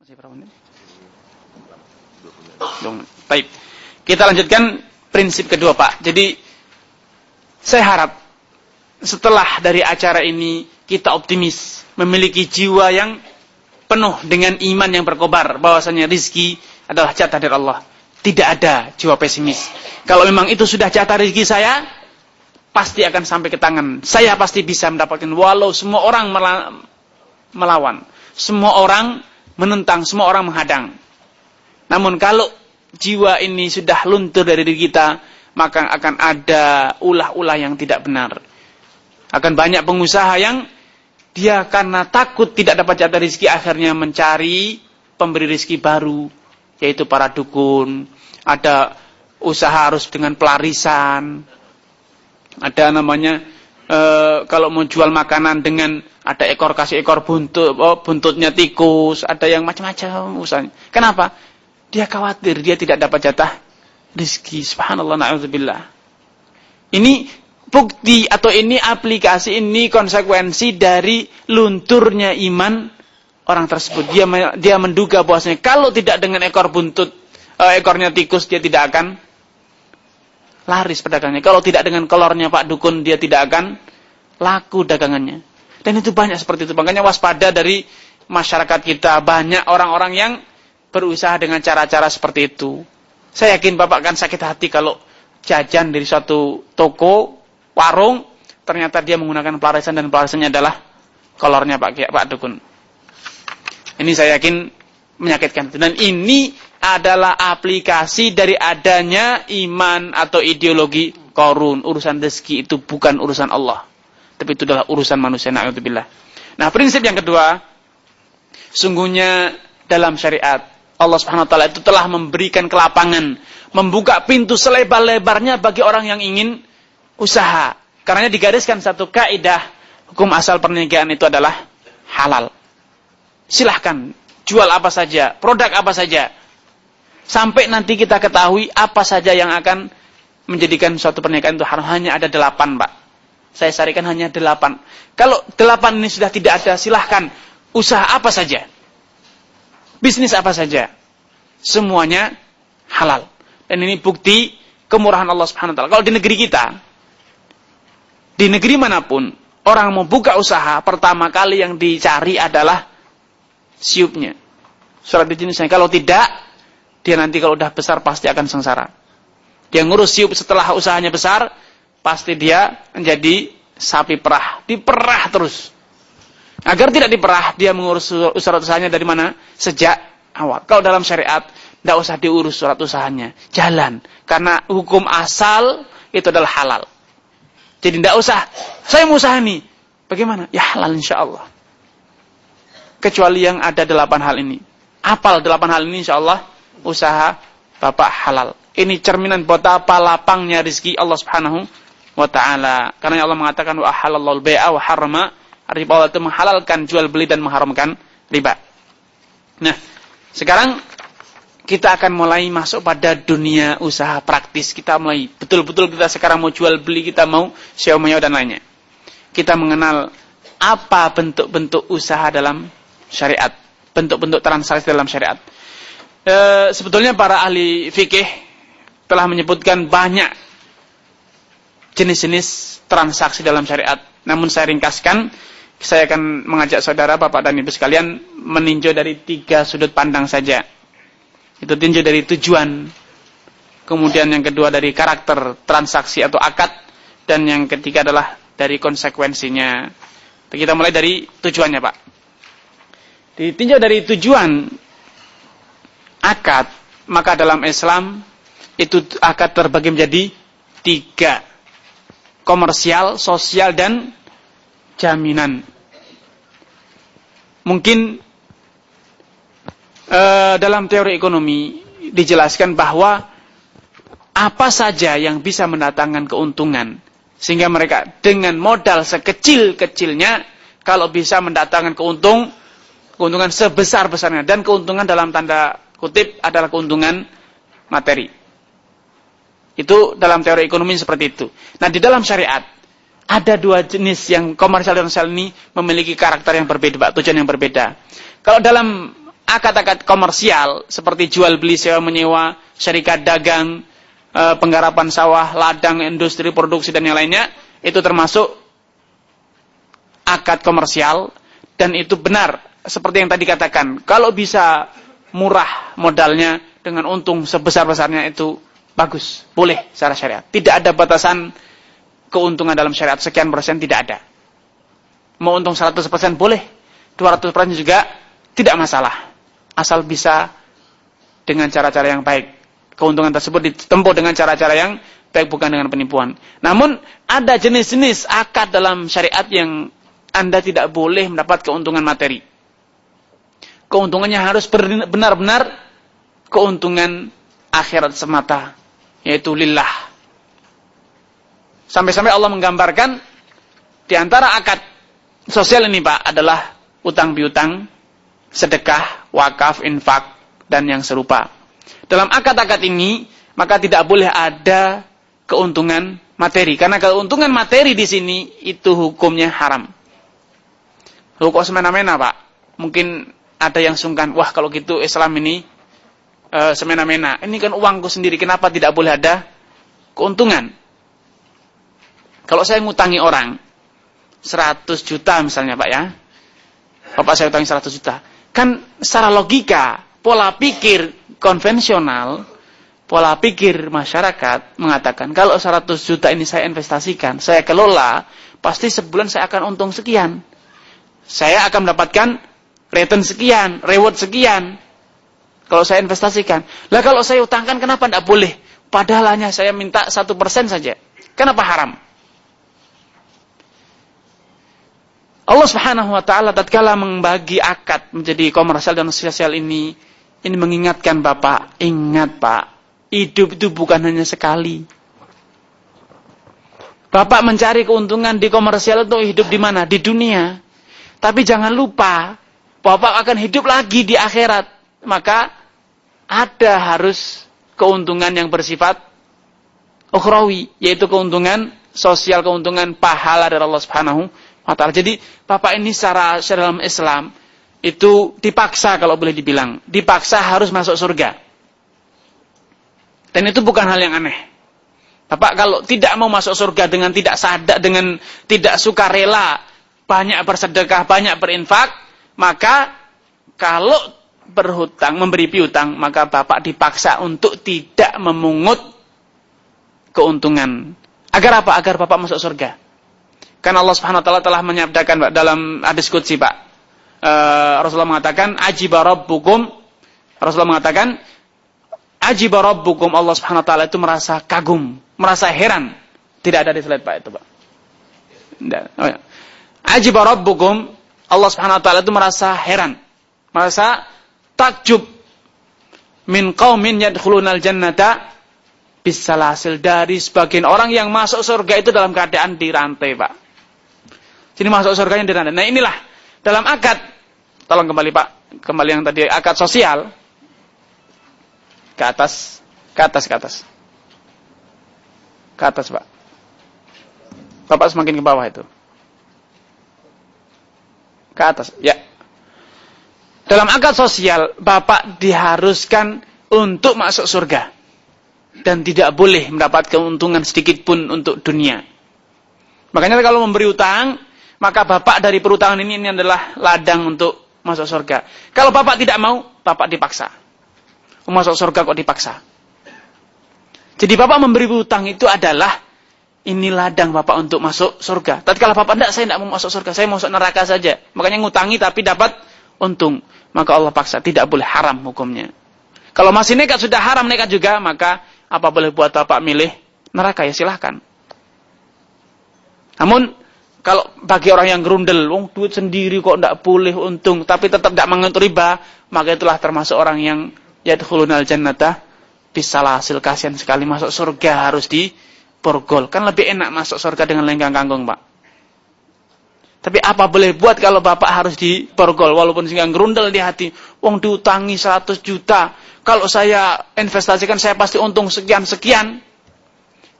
Masih berapa menit? Baik. Kita lanjutkan prinsip kedua, Pak. Jadi saya harap setelah dari acara ini kita optimis, memiliki jiwa yang penuh dengan iman yang berkobar bahwasanya rizki adalah jatah dari Allah. Tidak ada jiwa pesimis. Kalau memang itu sudah jatah rizki saya, pasti akan sampai ke tangan. Saya pasti bisa mendapatkan walau semua orang melawan. Semua orang menentang, semua orang menghadang. Namun kalau jiwa ini sudah luntur dari diri kita, maka akan ada ulah-ulah yang tidak benar. Akan banyak pengusaha yang dia karena takut tidak dapat jatah rezeki akhirnya mencari pemberi rezeki baru, yaitu para dukun. Ada usaha harus dengan pelarisan. Ada namanya e, kalau mau jual makanan dengan ada ekor kasih ekor buntut, oh, buntutnya tikus, ada yang macam-macam usahanya. Kenapa? Dia khawatir dia tidak dapat jatah rezeki. Subhanallah na'udzubillah. Ini bukti atau ini aplikasi ini konsekuensi dari lunturnya iman orang tersebut. Dia dia menduga bahwasanya kalau tidak dengan ekor buntut uh, ekornya tikus dia tidak akan laris pedagangnya. Kalau tidak dengan kolornya Pak Dukun dia tidak akan laku dagangannya. Dan itu banyak seperti itu. Makanya waspada dari masyarakat kita. Banyak orang-orang yang berusaha dengan cara-cara seperti itu. Saya yakin Bapak akan sakit hati kalau jajan dari suatu toko, warung, ternyata dia menggunakan pelarisan dan pelarisannya adalah kolornya Pak Pak Dukun. Ini saya yakin menyakitkan. Dan ini adalah aplikasi dari adanya iman atau ideologi korun. Urusan rezeki itu bukan urusan Allah. Tapi itu adalah urusan manusia. Nah prinsip yang kedua. Sungguhnya dalam syariat Allah Subhanahu wa taala itu telah memberikan kelapangan, membuka pintu selebar-lebarnya bagi orang yang ingin usaha. Karena digariskan satu kaidah hukum asal perniagaan itu adalah halal. Silahkan jual apa saja, produk apa saja. Sampai nanti kita ketahui apa saja yang akan menjadikan suatu pernikahan itu haram. Hanya ada delapan, Pak. Saya sarikan hanya delapan. Kalau delapan ini sudah tidak ada, silahkan usaha apa saja bisnis apa saja. Semuanya halal. Dan ini bukti kemurahan Allah Subhanahu wa taala. Kalau di negeri kita, di negeri mana pun, orang mau buka usaha, pertama kali yang dicari adalah siupnya. Surat izin Kalau tidak, dia nanti kalau udah besar pasti akan sengsara. Dia ngurus siup setelah usahanya besar, pasti dia menjadi sapi perah. Diperah terus. Agar tidak diperah, dia mengurus surat usahanya dari mana? Sejak awal. Kalau dalam syariat, tidak usah diurus surat usahanya. Jalan. Karena hukum asal itu adalah halal. Jadi tidak usah, saya mau usaha nih. Bagaimana? Ya halal insya Allah. Kecuali yang ada delapan hal ini. Apal delapan hal ini insya Allah, usaha Bapak halal. Ini cerminan betapa lapangnya rizki Allah subhanahu wa ta'ala. Karena Allah mengatakan, wa halallahu al-bai'a wa harrama riba Allah itu menghalalkan jual beli dan mengharamkan riba. Nah, sekarang kita akan mulai masuk pada dunia usaha praktis. Kita mulai betul-betul kita sekarang mau jual beli, kita mau sewa dan lainnya. Kita mengenal apa bentuk-bentuk usaha dalam syariat, bentuk-bentuk transaksi dalam syariat. E, sebetulnya para ahli fikih telah menyebutkan banyak jenis-jenis transaksi dalam syariat. Namun saya ringkaskan saya akan mengajak saudara, bapak dan ibu sekalian meninjau dari tiga sudut pandang saja. Itu tinjau dari tujuan, kemudian yang kedua dari karakter transaksi atau akad, dan yang ketiga adalah dari konsekuensinya. Kita mulai dari tujuannya, Pak. Ditinjau dari tujuan akad, maka dalam Islam itu akad terbagi menjadi tiga. Komersial, sosial, dan jaminan. Mungkin uh, dalam teori ekonomi dijelaskan bahwa apa saja yang bisa mendatangkan keuntungan sehingga mereka dengan modal sekecil-kecilnya kalau bisa mendatangkan keuntung keuntungan sebesar-besarnya dan keuntungan dalam tanda kutip adalah keuntungan materi. Itu dalam teori ekonomi seperti itu. Nah, di dalam syariat ada dua jenis yang komersial dan sosial ini memiliki karakter yang berbeda, Pak, tujuan yang berbeda. Kalau dalam akad-akad komersial seperti jual beli sewa menyewa, syarikat dagang, e, penggarapan sawah, ladang, industri produksi dan yang lainnya itu termasuk akad komersial dan itu benar seperti yang tadi katakan. Kalau bisa murah modalnya dengan untung sebesar-besarnya itu bagus, boleh secara syariat. Tidak ada batasan keuntungan dalam syariat sekian persen tidak ada. Mau untung 100% boleh, 200% juga tidak masalah. Asal bisa dengan cara-cara yang baik. Keuntungan tersebut ditempuh dengan cara-cara yang baik bukan dengan penipuan. Namun ada jenis-jenis akad dalam syariat yang Anda tidak boleh mendapat keuntungan materi. Keuntungannya harus benar-benar keuntungan akhirat semata, yaitu lillah. Sampai-sampai Allah menggambarkan di antara akad sosial ini Pak adalah utang piutang, sedekah, wakaf, infak, dan yang serupa. Dalam akad-akad ini, maka tidak boleh ada keuntungan materi. Karena keuntungan materi di sini, itu hukumnya haram. Hukum semena-mena, Pak. Mungkin ada yang sungkan, wah kalau gitu Islam ini e, semena-mena. Ini kan uangku sendiri, kenapa tidak boleh ada keuntungan? Kalau saya ngutangi orang, 100 juta misalnya Pak ya, Bapak saya utang 100 juta. Kan secara logika, pola pikir konvensional, pola pikir masyarakat mengatakan kalau 100 juta ini saya investasikan, saya kelola, pasti sebulan saya akan untung sekian. Saya akan mendapatkan return sekian, reward sekian. Kalau saya investasikan. Lah kalau saya utangkan kenapa tidak boleh? Padahal hanya saya minta satu persen saja. Kenapa haram? Allah Subhanahu wa taala tatkala membagi akad menjadi komersial dan sosial ini ini mengingatkan Bapak, ingat Pak, hidup itu bukan hanya sekali. Bapak mencari keuntungan di komersial untuk hidup di mana? Di dunia. Tapi jangan lupa, Bapak akan hidup lagi di akhirat. Maka ada harus keuntungan yang bersifat ukhrawi, yaitu keuntungan sosial, keuntungan pahala dari Allah Subhanahu wa taala. Jadi Bapak ini secara, secara dalam Islam itu dipaksa kalau boleh dibilang, dipaksa harus masuk surga. Dan itu bukan hal yang aneh. Bapak kalau tidak mau masuk surga dengan tidak sadar, dengan tidak suka rela, banyak bersedekah, banyak berinfak, maka kalau berhutang, memberi piutang, maka Bapak dipaksa untuk tidak memungut keuntungan. Agar apa? Agar Bapak masuk surga. Kan Allah Subhanahu wa taala telah menyabdakan Pak, dalam hadis qudsi Pak. Uh, Rasulullah mengatakan ajiba rabbukum Rasulullah mengatakan ajiba rabbukum Allah Subhanahu wa taala itu merasa kagum, merasa heran. Tidak ada di slide Pak itu, Pak. Tidak. Oh, ya. Ajiba rabbukum Allah Subhanahu wa taala itu merasa heran, merasa takjub min qaumin yadkhulunal jannata bisalasil dari sebagian orang yang masuk surga itu dalam keadaan dirantai, Pak. Sini masuk surganya di Nah inilah dalam akad. Tolong kembali Pak, kembali yang tadi akad sosial. Ke atas, ke atas, ke atas. Ke atas Pak. Bapak semakin ke bawah itu. Ke atas, ya. Dalam akad sosial, Bapak diharuskan untuk masuk surga. Dan tidak boleh mendapat keuntungan sedikit pun untuk dunia. Makanya kalau memberi utang, maka bapak dari perutangan ini, ini adalah ladang untuk masuk surga. Kalau bapak tidak mau, bapak dipaksa. Masuk surga kok dipaksa. Jadi bapak memberi hutang itu adalah ini ladang bapak untuk masuk surga. Tapi kalau bapak tidak, saya tidak mau masuk surga, saya mau masuk neraka saja. Makanya ngutangi tapi dapat untung. Maka Allah paksa, tidak boleh haram hukumnya. Kalau masih nekat sudah haram nekat juga, maka apa boleh buat bapak milih neraka ya silahkan. Namun kalau bagi orang yang gerundel, wong duit sendiri kok tidak boleh untung, tapi tetap tidak mengentuk riba, maka itulah termasuk orang yang yadkhulunal jannata hasil kasihan sekali masuk surga harus di borgol. Kan lebih enak masuk surga dengan lenggang kangkung, Pak. Tapi apa boleh buat kalau Bapak harus di borgol walaupun sehingga gerundel di hati, wong diutangi 100 juta, kalau saya investasikan saya pasti untung sekian sekian.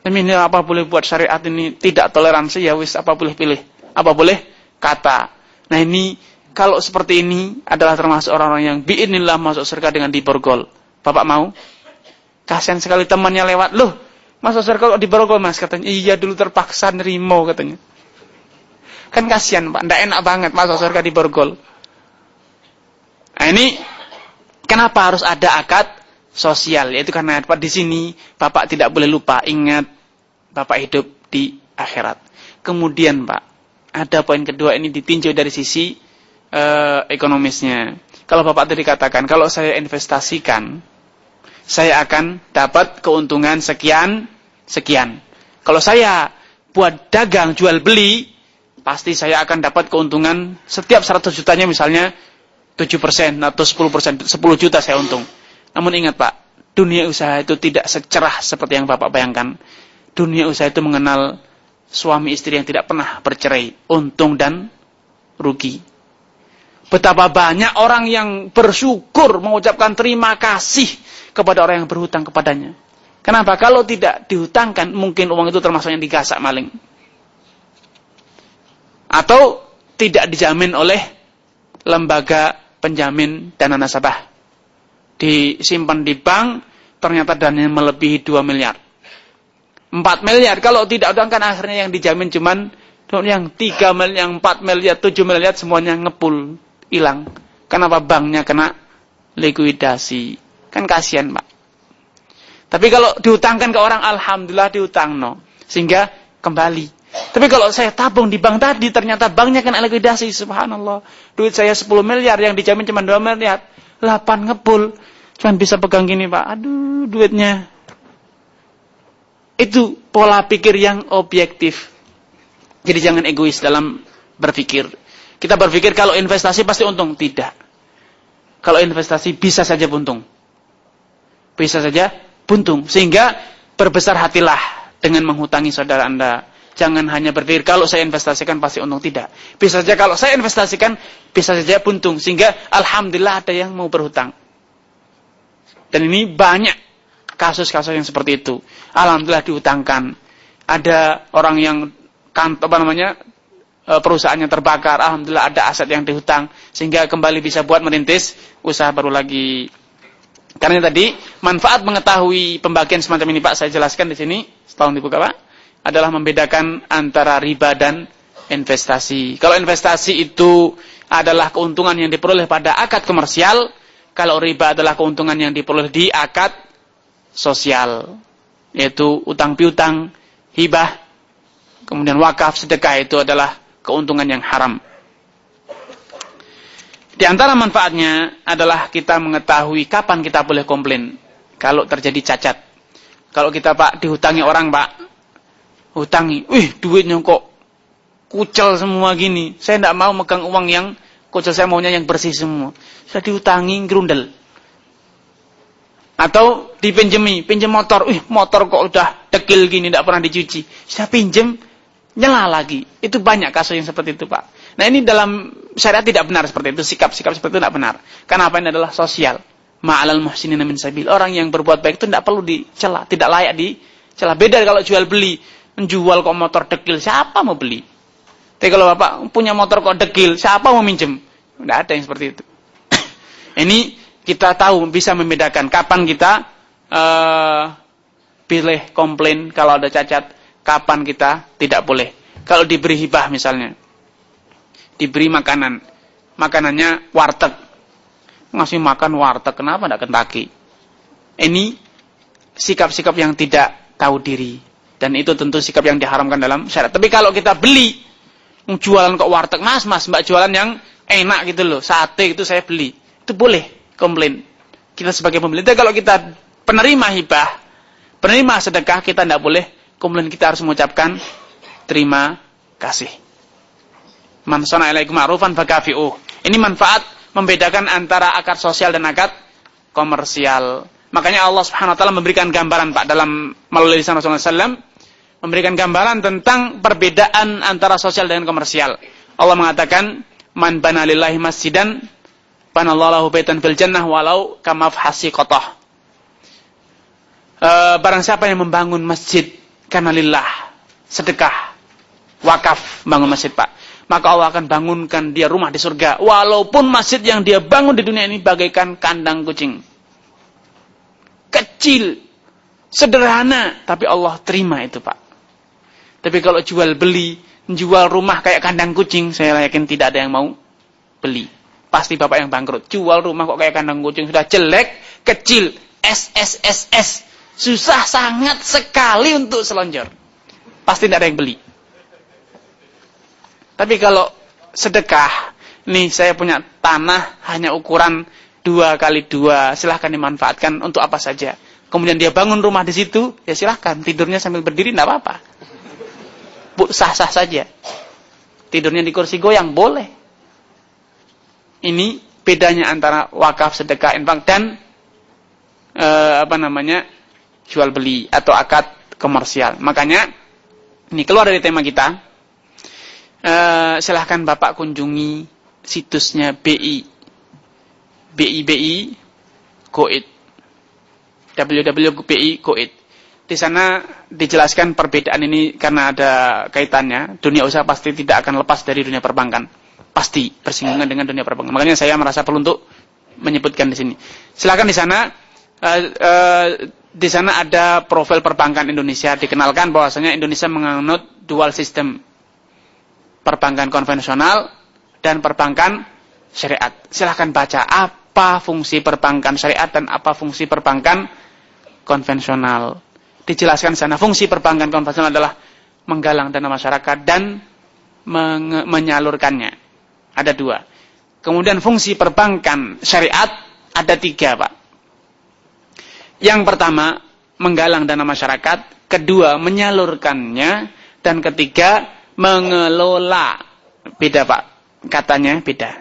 Demi ini apa boleh buat syariat ini tidak toleransi ya wis apa boleh pilih. Apa boleh kata. Nah ini kalau seperti ini adalah termasuk orang-orang yang biinillah masuk surga dengan diborgol. Bapak mau? Kasihan sekali temannya lewat. Loh, masuk surga kok diborgol mas? Katanya, iya dulu terpaksa nerimo katanya. Kan kasihan pak, ndak enak banget masuk surga diborgol. Nah ini, kenapa harus ada akad sosial? Yaitu karena Pak di sini, Bapak tidak boleh lupa, ingat, Bapak hidup di akhirat. Kemudian Pak, ada poin kedua ini ditinjau dari sisi uh, ekonomisnya. Kalau Bapak tadi katakan, kalau saya investasikan, saya akan dapat keuntungan sekian, sekian. Kalau saya buat dagang, jual beli, pasti saya akan dapat keuntungan setiap 100 jutanya misalnya 7% atau 10%, 10 juta saya untung. Namun ingat Pak, dunia usaha itu tidak secerah seperti yang Bapak bayangkan. Dunia usaha itu mengenal suami istri yang tidak pernah bercerai, untung dan rugi. Betapa banyak orang yang bersyukur mengucapkan terima kasih kepada orang yang berhutang kepadanya. Kenapa? Kalau tidak dihutangkan, mungkin uang itu termasuk yang digasak maling. Atau tidak dijamin oleh lembaga penjamin dana nasabah. Disimpan di bank, ternyata dananya melebihi 2 miliar. 4 miliar, kalau tidak udangkan akhirnya yang dijamin cuman yang 3 miliar, yang 4 miliar, 7 miliar semuanya ngepul hilang. Kenapa banknya kena likuidasi? Kan kasihan, Pak. Tapi kalau diutangkan ke orang, alhamdulillah diutang no. Sehingga kembali. Tapi kalau saya tabung di bank tadi, ternyata banknya kena likuidasi, subhanallah. Duit saya 10 miliar, yang dijamin cuma 2 miliar. 8 ngepul. Cuman bisa pegang gini, Pak. Aduh, duitnya. Itu pola pikir yang objektif. Jadi jangan egois dalam berpikir. Kita berpikir kalau investasi pasti untung. Tidak. Kalau investasi bisa saja buntung. Bisa saja buntung. Sehingga berbesar hatilah dengan menghutangi saudara Anda. Jangan hanya berpikir kalau saya investasikan pasti untung. Tidak. Bisa saja kalau saya investasikan bisa saja buntung. Sehingga Alhamdulillah ada yang mau berhutang. Dan ini banyak kasus-kasus yang seperti itu. Alhamdulillah dihutangkan. Ada orang yang kantor apa namanya E, perusahaannya terbakar, alhamdulillah ada aset yang dihutang sehingga kembali bisa buat merintis usaha baru lagi. Karena tadi manfaat mengetahui pembagian semacam ini Pak saya jelaskan di sini setahun dibuka Pak adalah membedakan antara riba dan investasi. Kalau investasi itu adalah keuntungan yang diperoleh pada akad komersial, kalau riba adalah keuntungan yang diperoleh di akad sosial, yaitu utang piutang, hibah, kemudian wakaf, sedekah itu adalah keuntungan yang haram. Di antara manfaatnya adalah kita mengetahui kapan kita boleh komplain kalau terjadi cacat. Kalau kita Pak dihutangi orang Pak, hutangi, wih duitnya kok kucel semua gini. Saya tidak mau megang uang yang kucel, saya maunya yang bersih semua. Saya dihutangi grundel. Atau dipinjemi, pinjam motor, wih motor kok udah dekil gini, tidak pernah dicuci. Saya pinjam, nyela lagi. Itu banyak kasus yang seperti itu, Pak. Nah, ini dalam syariat tidak benar seperti itu. Sikap-sikap seperti itu tidak benar. Karena apa ini adalah sosial. Ma'alal muhsinin min sabil. Orang yang berbuat baik itu tidak perlu dicela, tidak layak dicela. Beda kalau jual beli, menjual kok motor dekil, siapa mau beli? Tapi kalau Bapak punya motor kok dekil, siapa mau minjem? Tidak ada yang seperti itu. ini kita tahu bisa membedakan kapan kita uh, pilih komplain kalau ada cacat kapan kita tidak boleh. Kalau diberi hibah misalnya, diberi makanan, makanannya warteg, ngasih makan warteg, kenapa tidak kentaki? Ini sikap-sikap yang tidak tahu diri. Dan itu tentu sikap yang diharamkan dalam syariat. Tapi kalau kita beli, jualan kok warteg, mas, mas, mbak jualan yang enak gitu loh, sate itu saya beli. Itu boleh, komplain. Kita sebagai pembeli. Tapi kalau kita penerima hibah, penerima sedekah, kita tidak boleh kemudian kita harus mengucapkan terima kasih. Man ilaikum ma'rufan fakafi'uh. Ini manfaat membedakan antara akar sosial dan akar komersial. Makanya Allah Subhanahu wa taala memberikan gambaran Pak dalam melalui lisan Rasulullah SAW memberikan gambaran tentang perbedaan antara sosial dan komersial. Allah mengatakan man bana lillahi masjidan banallahu baitan fil jannah walau kamafhasi qatah. E, barang siapa yang membangun masjid karena lillah, sedekah, wakaf, bangun masjid Pak. maka Allah akan bangunkan dia rumah di surga. Walaupun masjid yang dia bangun di dunia ini bagaikan kandang kucing. Kecil, sederhana, tapi Allah terima itu Pak. Tapi kalau jual beli, jual rumah kayak kandang kucing, saya yakin tidak ada yang mau beli. Pasti Bapak yang bangkrut. Jual rumah kok kayak kandang kucing, sudah jelek, kecil, SSSS. Susah sangat sekali untuk selonjor. Pasti tidak ada yang beli. Tapi kalau sedekah, nih saya punya tanah hanya ukuran dua kali dua, silahkan dimanfaatkan untuk apa saja. Kemudian dia bangun rumah di situ, ya silahkan tidurnya sambil berdiri, tidak apa-apa. Sah-sah saja. Tidurnya di kursi goyang boleh. Ini bedanya antara wakaf, sedekah, infak dan eh, apa namanya jual beli atau akad komersial. Makanya ini keluar dari tema kita uh, silahkan Bapak kunjungi situsnya BI. BI BI Koit. www.bi Koit. Di sana dijelaskan perbedaan ini karena ada kaitannya. Dunia usaha pasti tidak akan lepas dari dunia perbankan. Pasti bersinggungan dengan dunia perbankan. Makanya saya merasa perlu untuk menyebutkan di sini. Silakan di sana uh, uh, di sana ada profil perbankan Indonesia dikenalkan bahwasanya Indonesia menganut dual system perbankan konvensional dan perbankan syariat. Silahkan baca apa fungsi perbankan syariat dan apa fungsi perbankan konvensional. Dijelaskan sana fungsi perbankan konvensional adalah menggalang dana masyarakat dan menyalurkannya. Ada dua. Kemudian fungsi perbankan syariat ada tiga, Pak. Yang pertama, menggalang dana masyarakat. Kedua, menyalurkannya. Dan ketiga, mengelola. Beda Pak, katanya beda.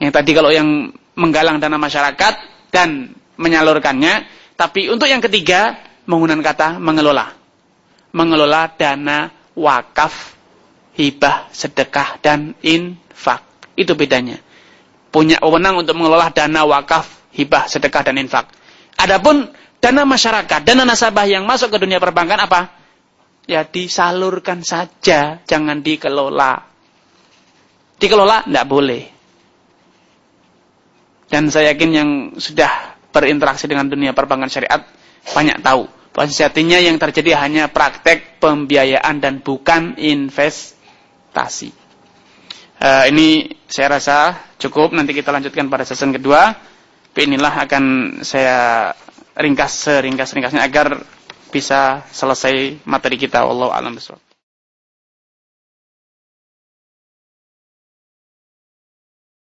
Yang tadi kalau yang menggalang dana masyarakat dan menyalurkannya, tapi untuk yang ketiga menggunakan kata mengelola. Mengelola dana wakaf, hibah, sedekah dan infak. Itu bedanya. Punya wewenang untuk mengelola dana wakaf, hibah, sedekah dan infak. Adapun dana masyarakat, dana nasabah yang masuk ke dunia perbankan apa? ya disalurkan saja, jangan dikelola. Dikelola tidak boleh. Dan saya yakin yang sudah berinteraksi dengan dunia perbankan syariat banyak tahu sejatinya yang terjadi hanya praktek pembiayaan dan bukan investasi. Uh, ini saya rasa cukup. Nanti kita lanjutkan pada season kedua. Tapi inilah akan saya ringkas seringkas-ringkasnya agar bisa selesai materi kita. Allah alam besok.